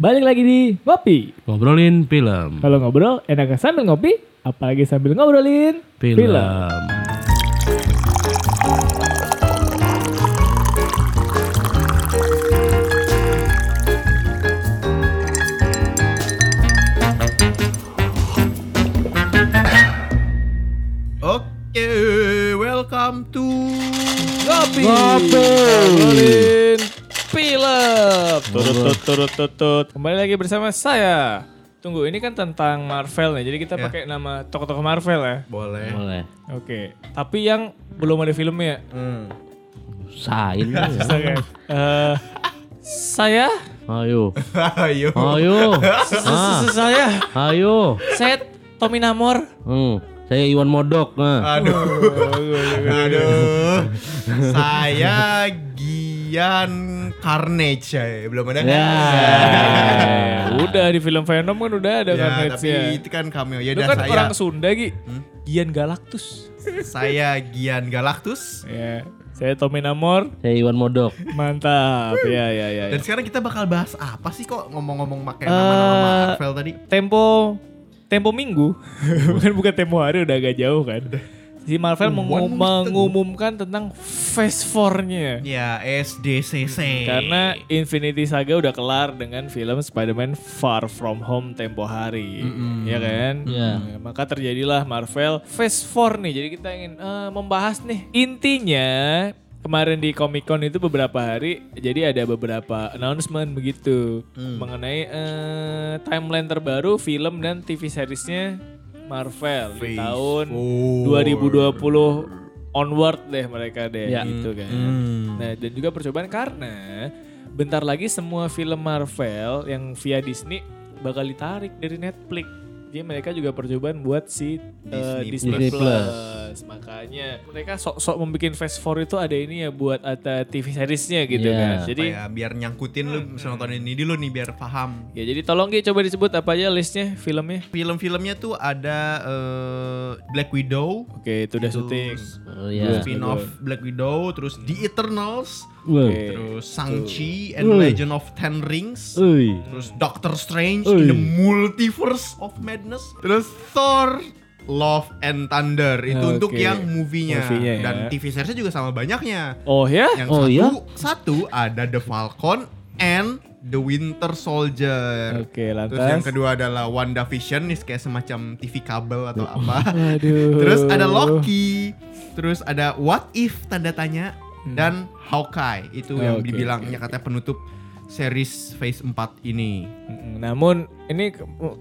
Balik lagi di Ngopi. Ngobrolin film. Kalau ngobrol enaknya sambil ngopi, apalagi sambil ngobrolin Film. Oke, welcome to Ngopi. Ngopi. Ngobrolin film. Turut turut turut turut. Kembali lagi bersama saya. Tunggu, ini kan tentang Marvel nih. Jadi kita Ya. pakai nama tokoh-tokoh Marvel ya. boleh. Boleh. Oke. Tapi yang belum ada filmnya. Hmm. Sain. ya. Bisa kan? Eh, saya Ayo. Ayo. Ayo. Ah, saya ayo. saya Tommy Namor. Hmm. Saya Iwan Modok. Nah. Aduh. Aduh. Saya Gian Carnage ya. Belum ada kan? Ya. udah di film Venom kan udah ada Ya, tapi match-nya. itu kan cameo. Ya Lu kan saya. orang Sunda Gi. Hmm? Gian Galactus. Saya Gian Galactus. Ya, saya Tommy Namor. Saya Iwan Modok. Mantap. Ya, ya, ya. ya. Dan sekarang kita bakal bahas apa sih kok ngomong-ngomong pakai Eh, nama-nama Marvel tadi? Tempo tempo minggu. bukan bukan tempo hari udah agak jauh kan. Si Marvel mengu- One week mengumumkan tentang Phase 4-nya. Ya, SDCC. Karena Infinity Saga udah kelar dengan film Spider-Man Far From Home tempo hari. Ya kan? Iya. Nah, maka terjadilah Marvel Phase 4 nih. Jadi kita ingin eh, membahas nih. Intinya kemarin di Comic Con itu beberapa hari jadi ada beberapa announcement begitu mengenai eh, timeline terbaru film dan TV seriesnya Marvel di tahun four. 2020 onward deh mereka deh Ya. gitu kan. Hmm. Nah, dan juga percobaan karena bentar lagi semua film Marvel yang via Disney bakal ditarik dari Netflix. Jadi mereka juga percobaan buat si uh, Disney Disney, Plus. Plus. Makanya mereka sok-sok membuat Phase 4 itu ada ini ya buat ada TV seriesnya gitu Iya. kan. Jadi Supaya biar nyangkutin lu bisa nonton ini dulu nih biar paham. ya jadi tolong Gi coba disebut apa aja listnya filmnya. Film-filmnya tuh ada eh, Black Widow, Oke, itu udah syuting. Oh iya. spin-off Black Widow, terus The Eternals, Oke. terus Shang-Chi and Uh. Legend of Ten Rings, Uy. terus Doctor Strange Ui. in the Multiverse of Madness, terus Thor Love and Thunder itu Oke. untuk yang movie-nya, Movie-nya ya. dan TV series juga sama banyaknya. Oh ya? Yang Oh, satu iya? satu ada The Falcon and The Winter Soldier. Oke, Terus yang lantas. kedua adalah WandaVision nih kayak semacam TV kabel atau apa. Aduh. Terus ada Loki. Terus ada What If tanda tanya dan Hawkeye itu yang Hmm. Oke, dibilangnya katanya penutup series Phase 4 ini. Mm, Namun ini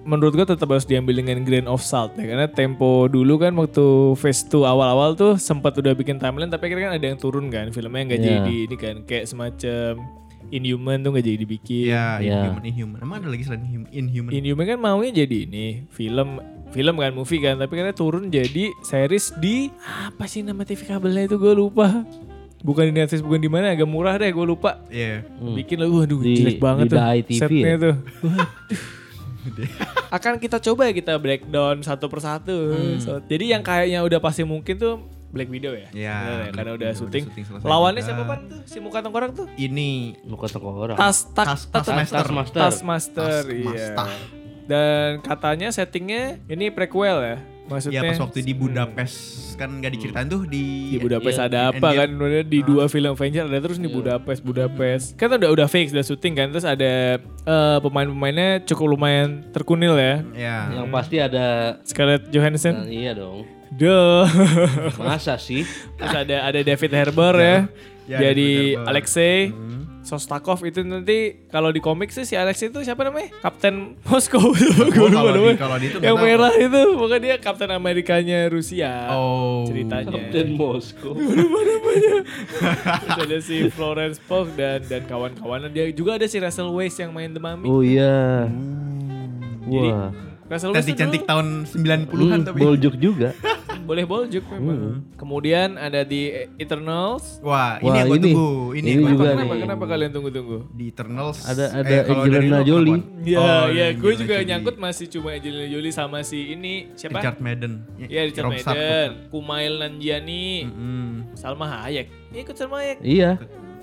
menurut gue tetap harus diambil dengan grain of salt ya karena tempo dulu kan waktu phase 2 awal-awal tuh sempat udah bikin timeline tapi akhirnya kan ada yang turun kan filmnya nggak Iya. jadi ini kan kayak semacam Inhuman tuh nggak jadi dibikin. Ya, Iya. Inhuman, Inhuman. Emang ada lagi selain Inhum- Inhuman? Inhuman kan maunya jadi ini film film kan movie kan tapi karena turun jadi series di apa sih nama TV kabelnya itu gue lupa. Bukan di Netflix, bukan di mana, agak murah deh, gue lupa. Iya. Hmm. Bikin lah, waduh Di- jelek banget di tuh Dai TV setnya ya? tuh. Akan kita coba ya kita breakdown satu persatu. So, jadi yang kayaknya udah pasti mungkin tuh Black Widow ya. Ya, Bener ya, Black karena udah Widow udah syuting. syuting Lawannya juga. siapa pan tuh? Si muka tengkorak tuh? Ini Muka orang. Tas tak Tas- tas- Taskmaster. Taskmaster. Taskmaster, iya. Taskmaster. Dan katanya settingnya ini prequel ya. Maksudnya ya pas waktu di Budapest kan nggak diceritain tuh di di Budapest Iya, ada di apa kan? Sebenarnya di dua film Avenger ada terus nih Budapest Budapest. Kan udah udah fix udah syuting kan? Terus ada eh, pemain-pemainnya cukup lumayan terkunil ya. Ya. Yang pasti ada Scarlett Johansson. Nah, iya dong. Duh. Masa sih? terus ada ada David Harbour ya, Ya, jadi. Alexei Hmm. Sostakov itu nanti kalau di komik sih si Alexei itu siapa namanya Kapten Moskow gue lupa kalau di- namanya kalau di itu yang tahu. merah itu pokoknya dia Kapten Amerikanya Rusia Oh. ceritanya Kapten Moskow. Terus ada si Florence Pugh dan dan kawan-kawannya dia juga ada si Russell Weisz yang main The Mummy. Oh iya. Jadi Wah. Russell Weisz Cantik-cantik tahun 90-an Hmm, tapi. boljuk juga. boleh boljuk memang. Kemudian ada di Eternals. Wah, ini Wah, yang gue ini. tunggu. Ini, Ini juga tunggu. Kenapa nih. kenapa kalian tunggu-tunggu? Di Eternals. Ada- ada eh, kalau dari Angelina Jolie. kapan? Ya, Oh, ya, gue juga Jolie. nyangkut masih cuma Angelina Jolie sama si ini siapa? Richard Madden. Ya Richard Rob. Madden, Kumail Nanjiani, Mm-mm. Salma Hayek. Ikut Salma Hayek. Iya.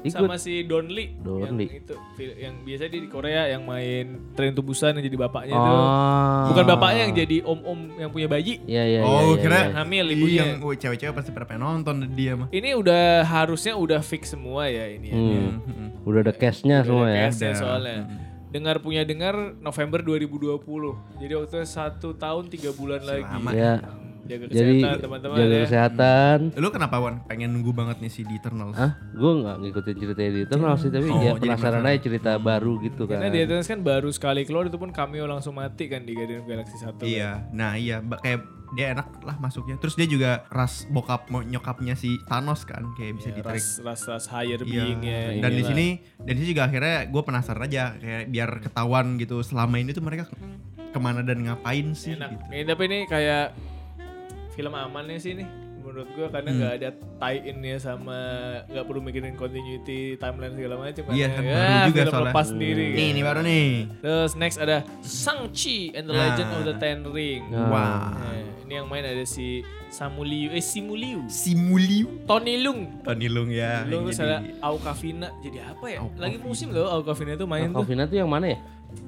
Ikut. sama si Don Lee. Don yang Lee. itu yang biasa di Korea yang main Train to Busan yang jadi bapaknya itu. Oh. Bukan bapaknya yang jadi om-om yang punya bayi. Iya iya oh, iya, kira iya. Yang hamil Iya, ibunya. Yang oh, cewek-cewek pasti pada pengen nonton dia mah. Ini udah harusnya udah fix semua ya ini. ya. Hmm. Hmm. Udah ada cashnya semua ada ya. soalnya. Dengar punya dengar November 2020. Jadi waktu satu tahun tiga bulan lagi. Lama. Ya. Jaga Jadi kesehatan teman-teman jaga ya. kesehatan. Lu kenapa Wan? Pengen nunggu banget nih si The Eternals? Hah? Gue nggak ngikutin cerita di Eternal sih, tapi Oh, ya jadi penasaran aja cerita baru gitu kan. Karena di Eternals kan baru sekali keluar itu pun cameo langsung mati kan di Guardian Galaxy 1. Iya, nah iya, kayak dia enak lah masuknya. Terus dia juga ras bokap nyokapnya si Thanos kan, kayak bisa Ya, ditarik. ras, ras, ras higher Iya. being-nya. Dan di sini, dan di sini juga akhirnya gue penasaran aja, kayak biar ketahuan gitu selama ini tuh mereka ke mana dan ngapain sih enak. gitu. Ini, tapi ini kayak film amannya sih nih menurut gua karena Hmm. nggak ada tie innya sama nggak perlu mikirin continuity timeline segala macam Iya Karena kan, ya, baru juga film soalnya. lepas sendiri Nih, kan. ini baru nih. terus next ada Shang-Chi and the Nah. Legend of the Ten Ring Nah. Wah, Nah, ini yang main ada si Samu Liu eh Simu Liu Simuliu. Tony Lung Tony Lung ya. Lung terus ada Aukavina jadi apa ya Aukavina. lagi musim loh Aukavina itu main tuh Aquafina tuh yang mana ya?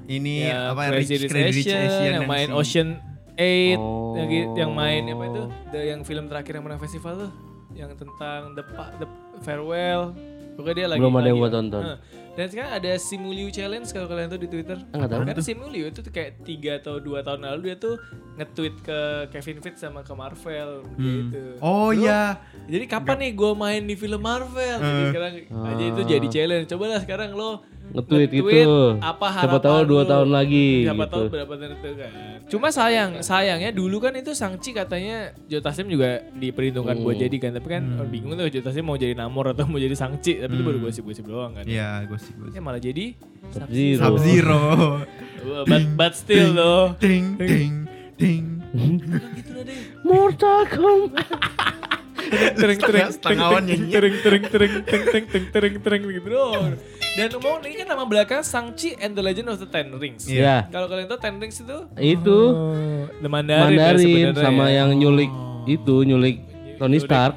Ini ya, apa Crazy Rich Rich Crazy Rich Asian, Asian yang main si- Ocean 8 Oh. yang, yang main apa itu? The- yang film terakhir yang menang festival tuh? Yang tentang The, The Farewell. Pokoknya dia lagi Belum ada yang gua tonton. Nah, dan sekarang ada Simuliu Challenge kalau kalian tuh di Twitter Ah, nggak tahu. karena Simuliu itu tuh kayak 3 atau 2 tahun lalu dia tuh nge-tweet ke Kevin Feige sama ke Marvel Hmm. gitu Oh iya. jadi kapan nih gue main di film Marvel? Jadi Eh. sekarang aja itu jadi challenge. Coba lah sekarang lo Nge-tweet nge-tweet gitu. Apa Siapa harapan tahu dua lo. tahun lagi Siapa gitu. tahu berapa tahun itu kan. Cuma sayang, sayangnya dulu kan itu Sangchi katanya Joe Taslim juga diperhitungkan buat Hmm. jadi kan. Tapi kan bingung tuh Joe Taslim mau jadi Namor atau mau jadi Sangchi. Tapi itu baru gosip-gosip doang kan. Iya, gosip sih gue. Ya malah jadi Sub Zero. Sub Zero. but, but still loh. Ding ding ding. gitu deh. Mortal Kombat. Tereng tereng tering tering Tereng tereng tereng tereng tereng tereng tereng tereng tering tering Dan mau ini kan nama belakang Sangchi and the Legend of the Ten Rings. Iya. Yeah. Kalau kalian tahu Ten Rings itu itu oh. The Mandarin, Mandarin ya, sama ya. yang nyulik itu nyulik Tony Stark.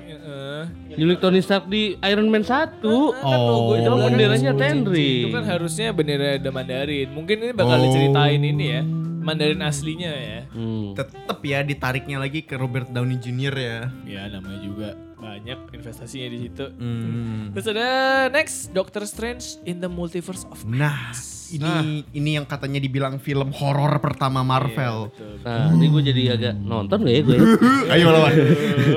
Nyulik Tony Stark di Iron Man 1. kan logo Oh. itu Itu belakang benderanya itu Ten Ring. kan harusnya bendera The Mandarin. Mungkin ini bakal Oh. diceritain ini ya. Mandarin aslinya ya. Hmm. Tetep ya ditariknya lagi ke Robert Downey Jr. ya. Ya namanya juga banyak investasinya di situ. Hmm. Terus ada next Doctor Strange in the Multiverse of Nah, ini ini yang katanya dibilang film horor pertama Marvel. Betul. Nah, ini gue jadi agak nonton gak ya gue? ya? Ayo lawan.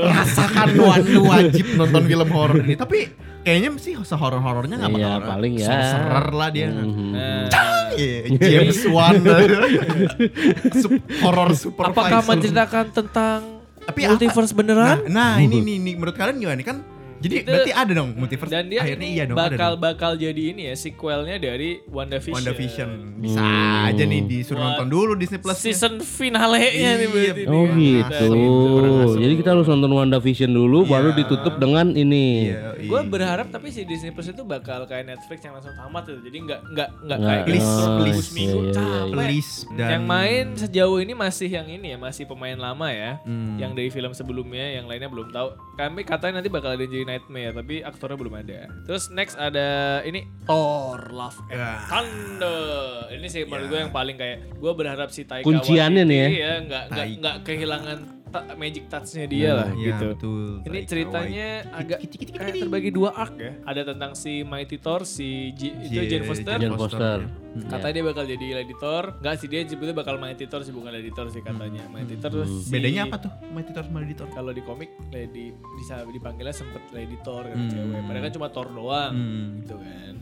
Rasakan Wan, lu wajib nonton film horor ini. Tapi kayaknya sih sehoror-horornya nggak Iya, bakal paling ya. Serer lah dia. Mhm. Nah, Iya, James Wan. Sup- horor supervisor. apakah menceritakan tentang Tapi apa- multiverse Nah, beneran? nah ini nih, nih menurut kalian gimana nih kan? Jadi Itu- berarti ada dong multiverse. Dan dia Akhirnya iya dong. ada bakal dong. bakal jadi ini ya sequelnya dari WandaVision. WandaVision. Bisa Hmm. aja nih disuruh Buat nonton dulu Disney Plus. Season finale-nya nih Iya, berarti. Oh nih gitu. Masuk. Jadi kita harus nonton WandaVision dulu Iya. baru ditutup dengan ini. Iya, Gue iya. berharap tapi si Disney Plus itu bakal kayak Netflix yang langsung tamat tuh. Jadi nggak nggak nggak kayak please, gitu, please. minggu Iya, iya, iya, capek. Please dan Yang main sejauh ini masih yang ini ya, masih pemain lama ya. Hmm. Yang dari film sebelumnya, yang lainnya belum tahu. Kami katanya nanti bakal ada yang jadi Nightmare, tapi aktornya belum ada. Terus next ada ini Thor Love and Ya. Thunder. Ini sih menurut gue yang paling kayak gue berharap si Taika Kunciannya nih ya. ya nggak nggak kehilangan magic touch-nya dia lah Iya, gitu. betul. Ini Taika ceritanya Waititi. agak Kiti, kiti, kiti, kayak kiti. terbagi dua arc ya. Ada tentang si Mighty Thor, si J- itu Iya, Jane Foster. Jane Foster. ya. Hmm. Katanya dia bakal jadi Lady Thor. Enggak sih dia sebetulnya bakal Mighty Thor sih bukan Lady Thor sih katanya. Mighty Thor terus si- Bedanya apa tuh? Mighty Thor sama Lady Thor? Kalau di komik Lady bisa dipanggilnya sempet Lady Thor kan Hmm. cewek. Padahal kan cuma Thor doang Hmm. gitu kan.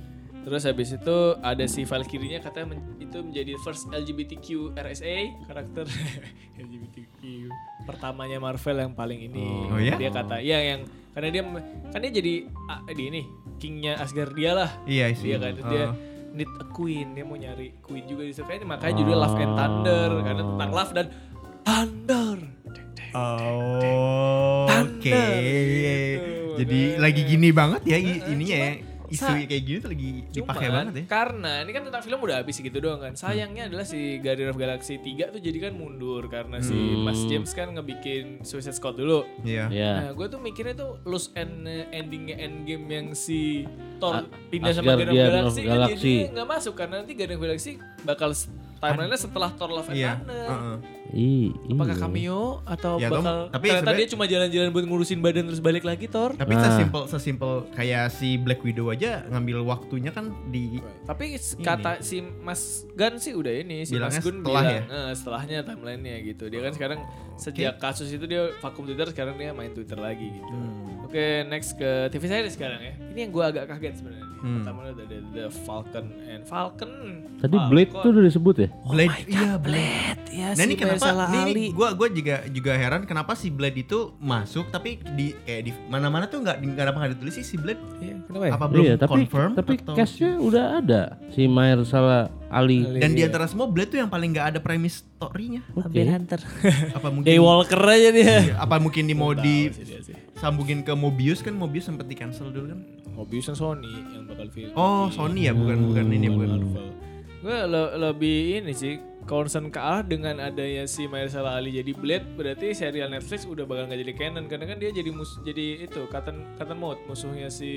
Terus habis itu ada si Valkyrie-nya katanya men- itu menjadi first LGBTQ RSA karakter LGBTQ pertamanya Marvel yang paling ini. Oh ya? Dia kata iya yang karena dia kan dia jadi ah, di ini kingnya Asgardia lah. Iya sih. Dia kan dia Oh. need a queen, dia mau nyari queen juga di situ. Kayaknya makanya judulnya Love and Thunder karena tentang love dan thunder. Oh, oke. Thunder, gitu. Jadi Makanya. lagi gini banget ya i- ininya ya. Isu kayak gini tuh lagi dipakai Cuman, banget ya. Karena ini kan tentang film udah habis gitu doang kan. Sayangnya adalah si Guardian of Galaxy 3 tuh jadi kan mundur karena si Mas James kan ngebikin Suicide Squad dulu. Iya. Ya. Nah, gue tuh mikirnya tuh loose end endingnya endgame yang si Thor A- pindah sama Guardian of Asgardian of Galaxy, kan Galaxy. jadi nggak masuk karena nanti Guardian of Galaxy bakal timelinenya setelah Thor Love and Iya. Thunder. Ih, Apakah iya. cameo atau Ya, bakal tapi ternyata dia cuma jalan-jalan buat ngurusin badan terus balik lagi Thor? Tapi Nah. sesimpel sesimpel kayak si Black Widow aja ngambil waktunya kan di Tapi s- kata si Mas Gun sih udah ini si Bilangnya Mas Gun setelah bilang eh, setelahnya timelinenya gitu. Dia kan sekarang sejak kasus itu dia vakum Twitter sekarang dia main Twitter lagi gitu. Hmm. Oke, next ke TV series sekarang ya. Ini yang gua agak kaget sebenarnya. nih. Hmm. Pertama ada The, The Falcon and Falcon. Tadi Falcon. Blade tuh udah disebut ya? Blade iya Blade. ya Nah ini si kenapa? Mahershala Ini, ini Ali. gua gua juga juga heran kenapa si Blade itu masuk tapi di kayak di mana-mana tuh nggak nggak apa nggak ditulis sih si Blade. Iya, kenapa ya? Apa belum iya, tapi confirm tapi atau cashnya udah ada si Mahershala Ali. dan di Iya. antara semua Blade tuh yang paling nggak ada premis story-nya. Oke. Hunter. Apa mungkin Daywalker aja dia. Iya, apa mungkin di mau di sih dia sih. Sambungin ke Mobius kan Mobius sempat di cancel dulu kan. Mobius kan Sony yang bakal film. Oh Sony ya bukan bukan ini bukan. Marvel. Gue le- lebih ini sih concern ke arah dengan adanya si Mahershala Ali jadi Blade berarti serial Netflix udah bakal nggak jadi canon karena kan dia jadi mus jadi itu Cotton Cotton Mouth musuhnya si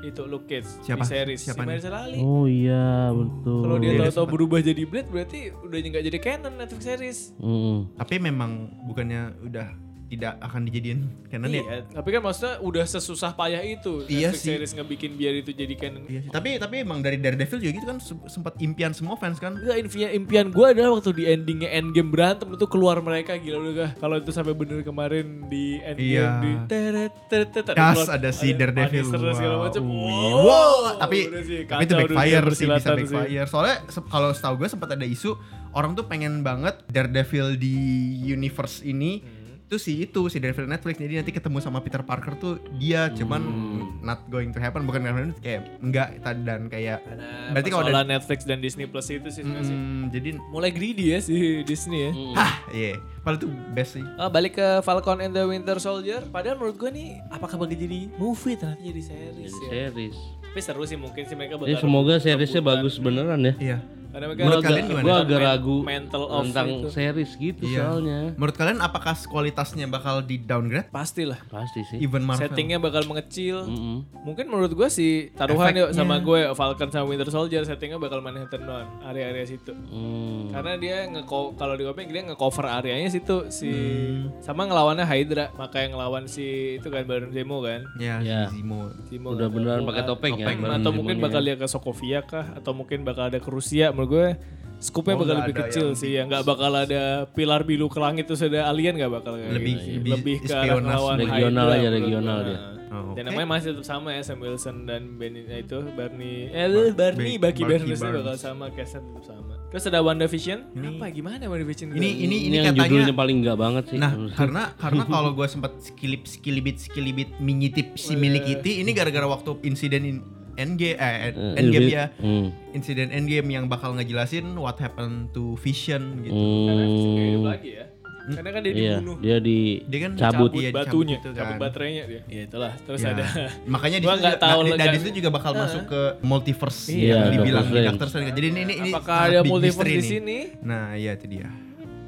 itu Luke Cage Siapa? di series Siapa si? Mahershala Ali. Oh iya betul. Kalau dia Dia tahu-tahu sempet- berubah jadi Blade berarti udah nggak jadi canon Netflix series. Mm. Tapi memang bukannya udah tidak akan dijadiin canon ya? Iya, tapi kan maksudnya udah sesusah payah itu Iya Netflix sih. series ngebikin biar itu jadi canon. Iya sih. Tapi tapi emang dari Daredevil juga gitu kan se- sempat impian semua fans kan. Enggak impian, impian gue adalah waktu di endingnya endgame berantem itu keluar mereka gila udah gak kalau itu sampai bener kemarin di endgame Iya. di teret teret teret Das ada si Daredevil. Macam Wow. wow, Wow, tapi tapi itu backfire sih bisa backfire. Soalnya kalau setahu gue sempat ada isu orang tuh pengen banget Daredevil di universe ini Hmm. tuh si itu si Daredevil Netflix jadi nanti ketemu sama Peter Parker tuh dia cuman Hmm. not going to happen bukan karena kayak enggak dan kayak Nah, berarti kalau ada Netflix dan Disney Plus itu sih sebenarnya sih. Hmm, jadi mulai greedy ya si Disney ya hah iya padahal tuh best sih Oh, balik ke Falcon and the Winter Soldier. Padahal menurut gue nih, apakah bakal jadi movie ternyata jadi series Jadi ya. series. Tapi seru sih mungkin sih mereka bakal. Ya semoga seriesnya bagus beneran ya. iya Menurut kalian gimana? gua agak ragu mental of tentang itu. series gitu Iya. soalnya. menurut kalian apakah kualitasnya bakal di downgrade Pastilah. Pasti sih. even Marvel Settingnya bakal mengecil. Mm-mm. Mungkin menurut gue sih taruhan yuk Efeknya. sama gue Falcon sama Winter Soldier settingnya bakal Manhattan doang area-area situ. Hmm. Karena dia nge kalau di komik dia nge-cover areanya situ si Hmm. sama ngelawannya Hydra, maka yang ngelawan si itu kan Baron Zemo kan. ya, Ya. si Zemo Zemo Udah nggak beneran pakai topeng ya, Topeng. Baron atau mungkin bakal dia ke Sokovia kah atau mungkin bakal ada ke Rusia menurut gue Skupnya Oh, bakal nggak lebih kecil yang sih ya nggak bakal ada pilar biru ke langit terus ada alien nggak bakal kayak Lebih- gitu lebih lebih ke ngelawan Regional aja, regional dia. Oh, Dan oke. namanya masih tetap sama ya Sam Wilson dan Benny itu Barney eh Barney Ba- Bucky Bucky Barnes Barnes. bakal sama castnya tetap sama. Terus ada WandaVision. Apa gimana WandaVision? ini ini Ini, ini yang katanya judulnya paling enggak banget sih. Nah, karena karena kalau gue sempat skilip skilibit skilibit mengitip si milik ini gara-gara waktu insiden in, Endgame eh, Eh, Endgame ya. Hmm. Insiden Endgame yang bakal ngejelasin what happened to Vision gitu. Karena Vision hidup Hmm. lagi ya. Karena kan dia Iya, dibunuh. dia di Dia kan cabut. cabut Iya, batunya, gitu cabut kan. baterainya dia. Iya itulah. Terus Ya. ada Makanya di situ tahu nah, nah, di situ juga bakal masuk ke multiverse Iya, yang dibilang di. Doctor Strange. Jadi ini ini ini apakah sangat ada multiverse di nih. sini? Nah, iya itu dia.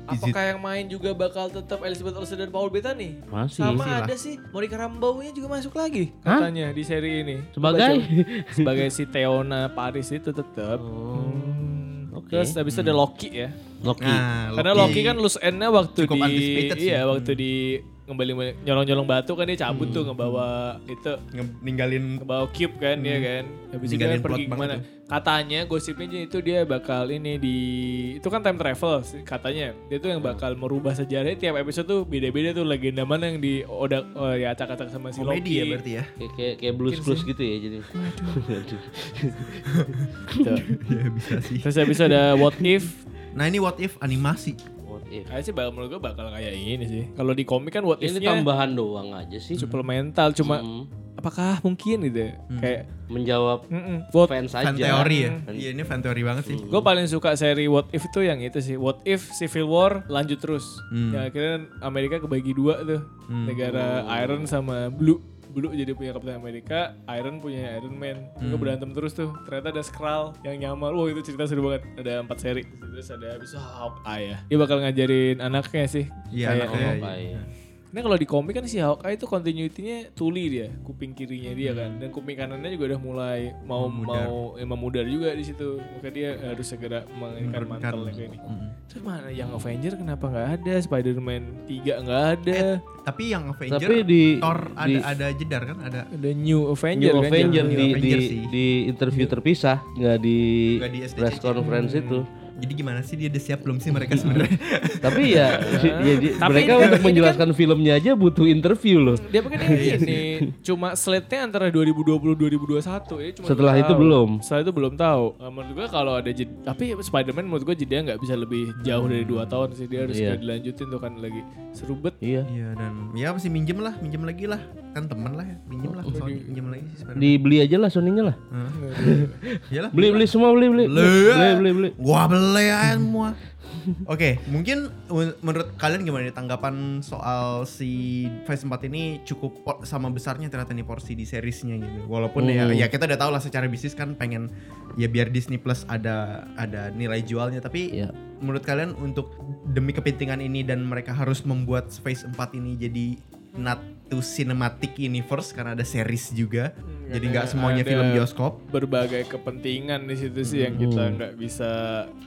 Is it- Apakah yang main juga bakal tetap Elizabeth Olsen dan Paul Bettany? Masih. Sama Masih lah. ada sih Monica Rambeau-nya juga masuk lagi Hah? katanya di seri ini. Sebagai? Sebagai si Theona Paris itu tetap. Oh, Hmm. oke. Terus habis itu ada Loki ya. Loki. Nah, Karena Loki kan loose end-nya waktu cukup di anticipated sih. iya waktu di kembali nyolong-nyolong batu kan dia cabut tuh ngebawa itu nge- ninggalin ngebawa cube kan ya kan habis itu kan pergi ke mana katanya gosipnya itu dia bakal ini di itu kan time travel katanya dia tuh yang bakal merubah sejarah tiap episode tuh beda-beda tuh legenda mana yang di odak oh, ya acak-acak sama si komedi Loki ya berarti ya. Kayak kayak, kayak blues blues gitu ya jadi. Tuh. ya bisa sih. terus habis ada what if Nah, ini what if animasi. Kayaknya sih bakal menurut gue bakal kayak ini sih. Kalau di komik kan what Ini if-nya tambahan doang aja sih. suplemental cuma Hmm. apakah mungkin gitu ya? Kayak Menjawab mm-mm, what fans aja. Fan teori ya. Iya, ini fan teori banget sih. Gue paling suka seri What If itu yang itu sih. What If Civil War lanjut terus. Hmm. Yang akhirnya Amerika kebagi dua tuh. Negara Iron sama Blue. Dulu jadi punya Captain America, Iron punya Iron Man. Hmm. Mereka berantem terus tuh. Ternyata ada Skrull yang nyamar. Wah itu cerita seru banget. Ada empat seri. Terus ada habis itu Hawkeye ya. Dia bakal ngajarin anaknya sih. Iya, anaknya. Ya? Nah kalau di komik kan si Hawkeye itu continuity-nya tuli dia, kuping kirinya dia kan, dan kuping kanannya juga udah mulai mau Memudar. mau eh, memudar juga di situ. Maka dia harus segera menginginkan Menurunkan. mantelnya kayak ini. Mm. Terus mana yang Avenger kenapa nggak ada? Spider-Man 3 nggak ada. Tapi yang Avenger Tapi di Thor ada di- ada jedar kan ada ada New Avenger New kan. Avenger di, New di, Avenger sih. di interview terpisah nggak di, di SDCC. press conference itu Jadi gimana sih dia udah siap belum sih mereka sebenarnya? tapi ya, ya di- Tapi mereka ini- untuk kan- menjelaskan filmnya aja butuh interview loh Dia pakai ini cuma slate-nya antara 2020 2021 ya cuma Setelah itu tahun. belum. Setelah itu belum tahu. Nah, menurut gua kalau ada jed, tapi Spider-Man menurut gua jeda nggak bisa lebih jauh dari dua tahun sih dia harus Iya. segera dilanjutin tuh kan lagi seru bet. iya Iya dan ya masih minjem lah, minjem lagi lah. Kan temen lah ya, minjem lah. Soalnya minjem lagi sih sebenarnya. dibeli aja lah Sony-nya lah Iyalah. beli beli semua beli beli Beli. beli beli beli Gua beli aja semua. Oke, mungkin men- menurut kalian gimana nih tanggapan soal si Phase 4 ini cukup sama besarnya ternyata nih porsi di seriesnya gitu. Walaupun ya Hmm. ya kita udah tahu lah secara bisnis kan pengen ya biar Disney Plus ada ada nilai jualnya tapi Iya. menurut kalian untuk demi kepentingan ini dan mereka harus membuat Phase 4 ini jadi not to cinematic universe karena ada series juga. jadi nggak semuanya ada film bioskop. Berbagai kepentingan di situ sih yang kita nggak bisa.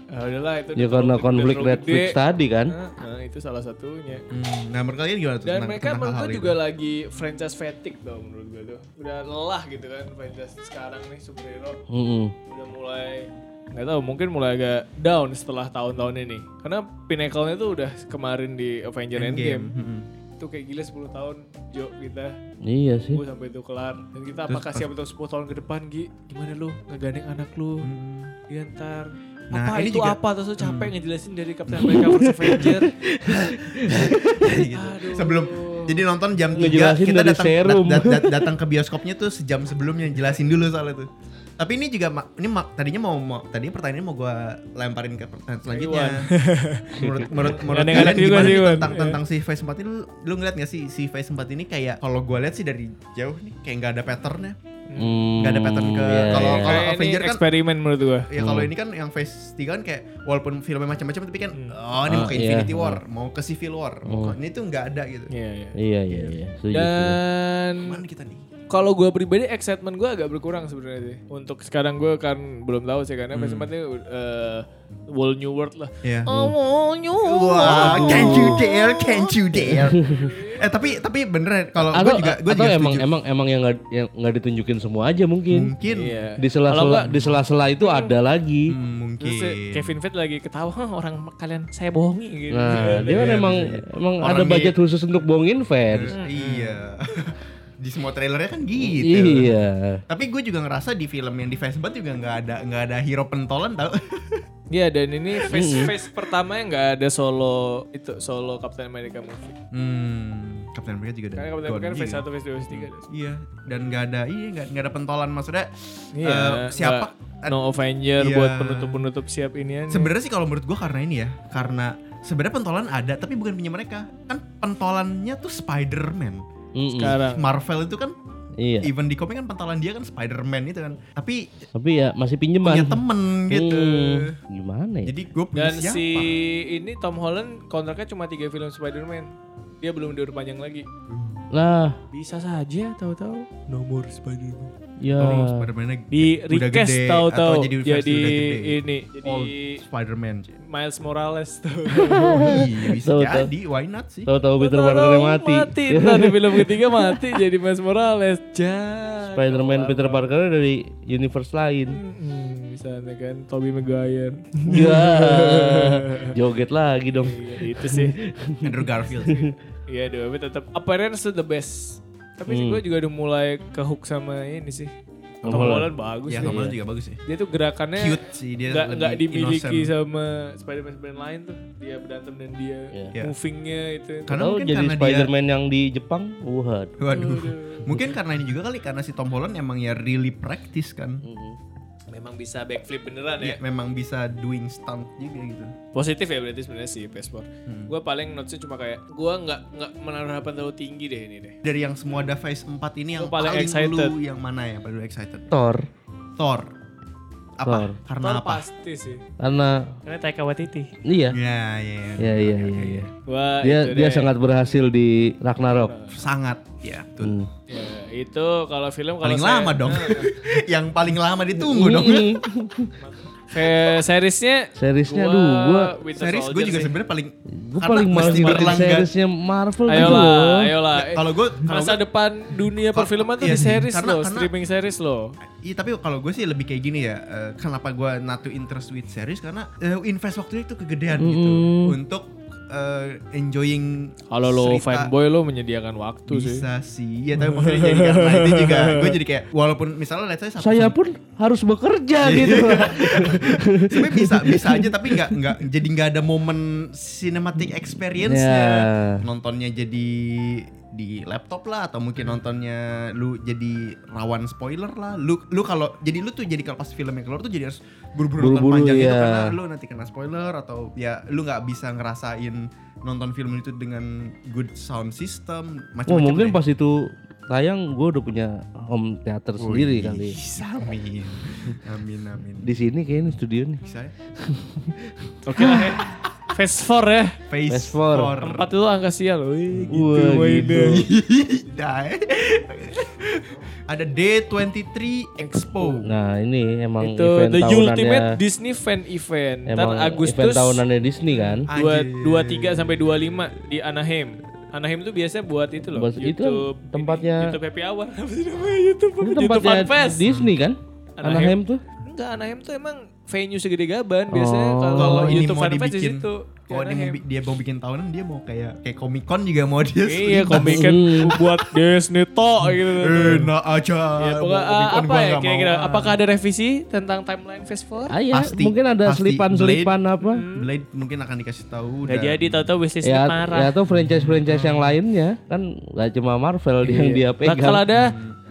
Ah, udahlah itu. Hmm. ya karena konflik Netflix gede. tadi kan Nah, nah, itu salah satunya. Hmm, Nah, menurut kalian gimana tuh Dan tentang- mereka tentang menurut gue itu? juga lagi franchise fatigue tuh menurut gue tuh. Udah lelah gitu kan franchise sekarang nih superhero. Mm-mm. Udah mulai nggak tahu mungkin mulai agak down setelah tahun-tahun ini. Karena pinnacle-nya tuh udah kemarin di Avenger Endgame. Mm-mm. Itu kayak gila 10 tahun Jo kita. Iya sih. Gue sampai itu kelar. Dan kita apakah siap untuk 10 tahun ke depan Gi? Gimana lu? Ngegandeng anak lu? Dia ntar. Nah, apa ini itu juga- apa? Terus lu capek ngejelasin dari Captain America vs Avenger. Gitu. Aduh. Sebelum jadi nonton jam 3 Ngejelasin kita datang dat- dat- dat- datang ke bioskopnya tuh sejam sebelumnya jelasin dulu soal itu. Tapi ini juga ini tadinya mau, mau tadinya pertanyaannya mau gua lemparin ke pertanyaan selanjutnya. menurut menurut menurut kalian gimana sih, tentang Iya. tentang si Phase 4 ini lu, lu ngeliat gak sih si Phase 4 ini kayak kalau gua lihat sih dari jauh nih kayak nggak ada patternnya. Hmm, Nggak ada pattern ke- iya, kalau- iya. kalau Avenger kan- eksperimen menurut gue Ya kalau ini kan yang Phase 3 kan kayak walaupun filmnya macam-macam tapi kan oh ini Ah, mau ke iya. Infinity War, mau ke Civil War. mau ke- ini tuh nggak ada gitu. Iya iya iya iya iya. Dan Mana kita nih? kalau gue pribadi excitement gue agak berkurang sebenarnya sih. Untuk sekarang gue kan belum tahu sih karena Hmm. Phase 4 ini uh, whole new world lah. Iya. Oh, whole new Wah, world. can't you dare, can't you dare. eh tapi tapi beneran kalau gue juga gue juga emang setuju. emang emang yang nggak yang nggak ditunjukin semua aja mungkin mungkin Iya. di sela-sela di sela-sela itu ada lagi Hmm, mungkin. Terus Kevin Feige lagi ketawa, "Hah, orang kalian saya bohongi gitu. nah dia kan Iya, emang bisa. emang Orang ada di- budget khusus untuk bohongin fans Iya. di semua trailernya kan gitu. iya Tapi gue juga ngerasa di film yang di Facebook juga nggak ada nggak ada hero pentolan tau. Iya dan ini face face pertama yang nggak ada solo itu solo Captain America movie. hmm, Captain America juga ada. Karena Captain America kan face juga. 1, face 2, face 3 ada. Iya, dan nggak ada iya nggak nggak ada pentolan maksudnya. Iya. eh, siapa? nggak- No Avenger Iya. buat penutup-penutup siap ini Sebenarnya sih kalau menurut gua karena ini ya, karena sebenarnya pentolan ada tapi bukan punya mereka. Kan pentolannya tuh Spider-Man. Mm-mm. sekarang. Marvel itu kan iya even di komik kan pentolan dia kan Spider-Man itu kan. Tapi tapi ya masih pinjeman punya temen gitu. Hmm, gimana ya Jadi gue punya Dan siapa? si ini Tom Holland kontraknya cuma tiga film Spider-Man. Dia belum diperpanjang lagi. lah Bisa saja tahu-tahu nomor Spider-Man. Ya Oh, Spider-Man-nya Di udah request gede, tahu-tahu atau jadi, jadi udah gede. ini jadi Old Spider-Man. Miles Morales tuh. iya bisa Tahu, tahu. jadi, why not sih? tahu-tahu Peter Parker mati, Mati. Ntar di film ketiga mati jadi Miles Morales. Spider-Man Peter Parker dari universe lain Hmm, bisa kan Tobey Maguire. ya joget lagi dong Iya, itu sih. Andrew Garfield. Iya, dua tapi tetap appearance the best. Tapi Hmm. gue juga udah mulai ke hook sama ini sih. Tom Tom Holland. Bagus ya, sih. Tom Holland juga bagus sih. Dia tuh gerakannya Cute sih dia. nggak lebih nggak dimiliki innocent. sama Spider-Man Spider-Man lain tuh. Dia berantem dan dia Iya. movingnya itu. Karena Tahu mungkin jadi karena dia- Spider-Man yang di Jepang waduh Waduh. Mungkin karena ini juga kali karena si Tom Holland emang ya really practice kan. Mm-mm. Memang bisa backflip beneran Ya, ya. memang bisa doing stunt juga gitu. Positif ya berarti sebenarnya si Vespa. Gue paling notesnya cuma kayak gue nggak nggak menaruh harapan terlalu tinggi deh ini deh. Dari yang semua Phase 4 ini yang Gua paling paling, excited. lu yang mana yang paling excited? Thor Thor. Apa? Thor. Karena Thor apa? pasti sih. karena Karena Taika Waititi. iya Ya, ya, iya iya iya iya Wah, dia dia deh. sangat berhasil di Ragnarok Sangat. Ya, betul. Hmm. Ya, itu kalau film kalau Paling saya- lama dong. Nah, yang paling lama ditunggu dong. Kayak seriesnya Seriesnya, gua aduh, gua- Winter Series gue juga sebenarnya paling gue paling males mesti ngikutin berlangganan. seriesnya Marvel gitu Ayolah, loh. ayolah. Ya, kalau gue masa gua- depan dunia perfilman tuh iya di series karena- loh, karena- streaming series loh. Iya tapi kalau gue sih lebih kayak gini ya. eh, kenapa gue not to interest with series karena eh, invest waktunya itu kegedean gitu untuk eh, enjoying. Kalau lo cerita. fanboy lo menyediakan waktu sih. bisa sih. Ya tapi maksudnya jadi karena itu juga gue jadi kayak walaupun misalnya let's say satu Saya pun harus bekerja gitu. sebenarnya bisa bisa aja tapi nggak nggak jadi nggak ada momen cinematic experience-nya Ya. nontonnya jadi di laptop lah atau mungkin nontonnya lu jadi rawan spoiler lah lu lu kalau jadi lu tuh jadi kalau pas filmnya keluar tuh jadi harus buru-buru nonton panjang itu ya. karena lu nanti kena spoiler atau ya lu nggak bisa ngerasain nonton film itu dengan good sound system Oh macam-macam mungkin deh. pas itu tayang gue udah punya home theater sendiri Wih, kali. amin amin amin Di sini kayaknya studio nih. bisa ya Oke lah ya. Phase 4 ya. Phase Phase four. 4. Empat itu angka sial loh. Wih, gitu Wah, mainnya. Dai. Ada D23 Expo. Nah ini emang Itu event the tahunannya. ultimate Disney fan event. Ntar Emang Agustus event tahunannya Disney kan. dua dua tiga sampai dua lima di Anaheim. Anaheim tuh biasanya buat itu loh. Buat- itu kan YouTube tempatnya- YouTube Happy Hour. Apa sih namanya YouTube? Itu YouTube tempatnya Fest. Disney kan. Anaheim. Anaheim tuh. Enggak, Anaheim tuh emang venue segede gaban biasanya Oh. kalau YouTube mau di dibikin, situ. kalau ini mau Anaheim. bi- dia mau bikin tahunan dia mau kayak kayak Comic Con juga mau dia. Iya, komik kan buat Disney to gitu. Enak aja. Ya, Mau pokoknya, Comic ah, Con apa ya kira-kira? mau. Apakah ada revisi tentang timeline Phase 4? Ah ya, Pasti, mungkin ada selipan-selipan apa. Blade mungkin akan dikasih tahu. Gak dan- jadi, tau-tau wishlist Ya, marah. ya atau franchise-franchise yang lainnya kan gak cuma Marvel Iya. yang dia pegang. Bakal ada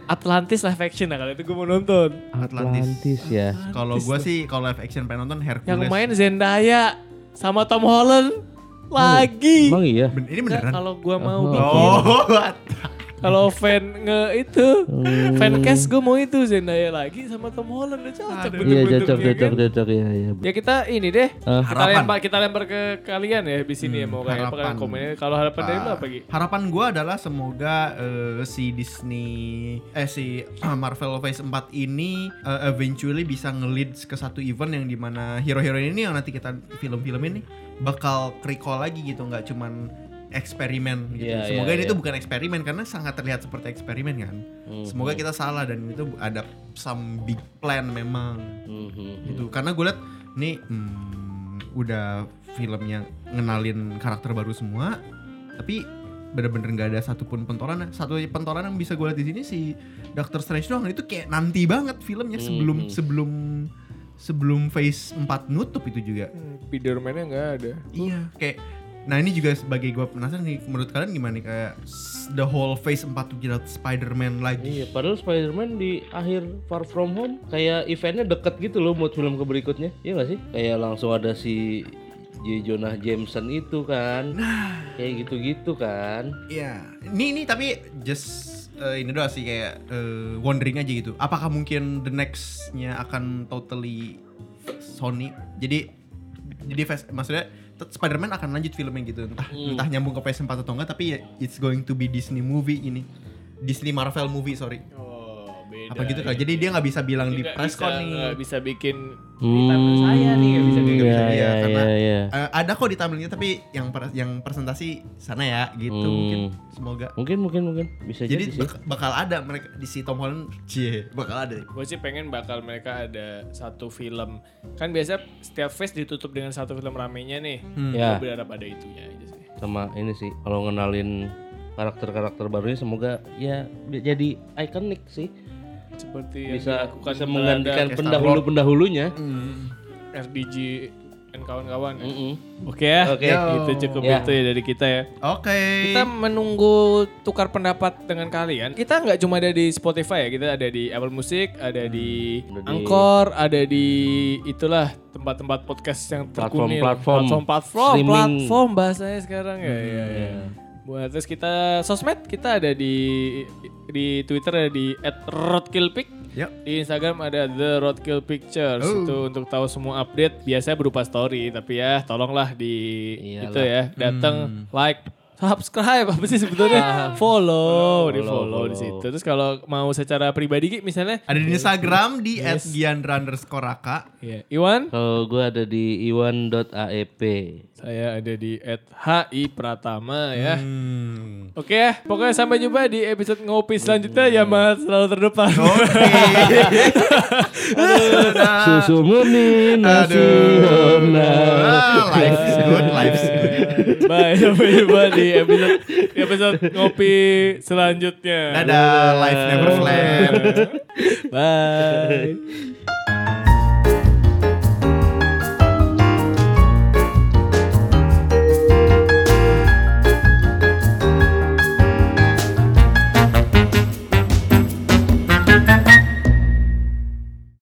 Atlantis live action nah kalau itu gue mau nonton. Atlantis ya. Kalau gua sih kalau live action pengen nonton Hercules. Yang main Zendaya sama Tom Holland lagi. Emang iya. Ben- ini beneran. kalau gua mau Oh. bikin, Oh, kalau fan nge itu, Hmm. fancast gue mau itu Zendaya lagi sama Tom Holland udah cocok. Aduh. Iya cocok kan. cocok cocok ya ya. Ya kita ini deh, Ah. kita Harapan. lempar kita lempar ke kalian ya di sini ya mau kayak apa kalian komennya. Kalau harapan dari lu apa Gi? Harapan gue adalah semoga eh, si Disney eh si Marvel Phase 4 ini eh, eventually bisa nge-lead ke satu event yang di mana hero-hero ini yang nanti kita film-film ini bakal recall lagi gitu nggak cuman eksperimen gitu. Iya, Semoga iya, ini iya. tuh bukan eksperimen karena sangat terlihat seperti eksperimen kan. Hmm. Semoga kita salah dan itu ada some big plan memang Mhm. gitu karena gue liat nih hmm, udah filmnya ngenalin karakter baru semua tapi bener-bener nggak ada satupun pentolan satu pentolan yang bisa gue lihat di sini si Doctor Strange doang itu kayak nanti banget filmnya sebelum Mhm. sebelum sebelum phase 4 nutup itu juga Spiderman-nya nggak ada. iya kayak nah ini juga sebagai gue penasaran nih menurut kalian gimana nih kayak the whole phase 4 tuh jelas Spider-Man lagi Iya, padahal Spider-Man di akhir Far From Home kayak eventnya deket gitu loh buat film ke berikutnya. Iya gak sih? Kayak langsung ada si J. Jonah Jameson itu kan. Kayak gitu-gitu kan. Iya, ini ini tapi just eh, ini doang sih kayak eh, wondering aja gitu. Apakah mungkin the next-nya akan totally Sony? Jadi jadi fast, maksudnya Spider-Man akan lanjut filmnya gitu. Entah entah nyambung ke PS4 atau enggak tapi ya, it's going to be Disney movie ini. Disney Marvel movie, sorry. Oh, beda. Apa gitu kan. Jadi dia nggak bisa bilang di Nggak press bisa- con nih. nggak bisa bikin Hmm, di timeline saya nih nggak bisa iya, gitu. Iya, iya, karena- iya, iya. Eh, ada kok di timeline tapi yang per- yang presentasi sana ya gitu Hmm. mungkin semoga. Mungkin, mungkin, mungkin. Bisa Jadi jadi, sih. bak- bakal ada mereka di si Tom Holland, cie, bakal ada. Gue sih pengen bakal mereka ada satu film. Kan biasa setiap phase ditutup dengan satu film ramenya nih. Hmm. Ya. Gue berharap ada itunya aja sih. sama ini sih kalau ngenalin karakter-karakter barunya semoga ya jadi ikonik sih Seperti yang bisa dilakukan bisa menggantikan Kayak pendahulu-pendahulunya Hmm. RDG dan kawan-kawan. ya. Mm-mm. Oke ya. Oke. Itu cukup Ya. itu ya dari kita ya. Oke. Kita menunggu tukar pendapat dengan kalian. Kita nggak cuma ada di Spotify ya, kita ada di Apple Music, ada di Ada di- Anchor, ada di itulah tempat-tempat podcast yang terkunil. Platform, platform, streaming. platform bahasanya sekarang ya. ya, ya. Iya. Buat terus kita sosmed kita ada di di Twitter ada di @roadkillpic. Yuk. Di Instagram ada The Roadkill Pictures Oh. itu untuk tahu semua update biasanya berupa story. Tapi ya tolonglah di Iyalah. itu ya datang like subscribe. Apa sih sebetulnya? Follow. Di follow di situ. Terus kalau mau secara pribadi Ki, misalnya? Ada di Instagram di @giandra_raka. ya Iwan? Kalau gue ada di iwan.aep. saya ada di @hi Pratama ya Hmm. Oke ya, pokoknya sampai jumpa di episode ngopi selanjutnya ya Mas, selalu terdepan. Oke. Aduh, dah. Susu murni nasional. Ah, life is good, life is good. Bye, sampai jumpa di episode di episode ngopi selanjutnya. Dadah, life never flat. Bye.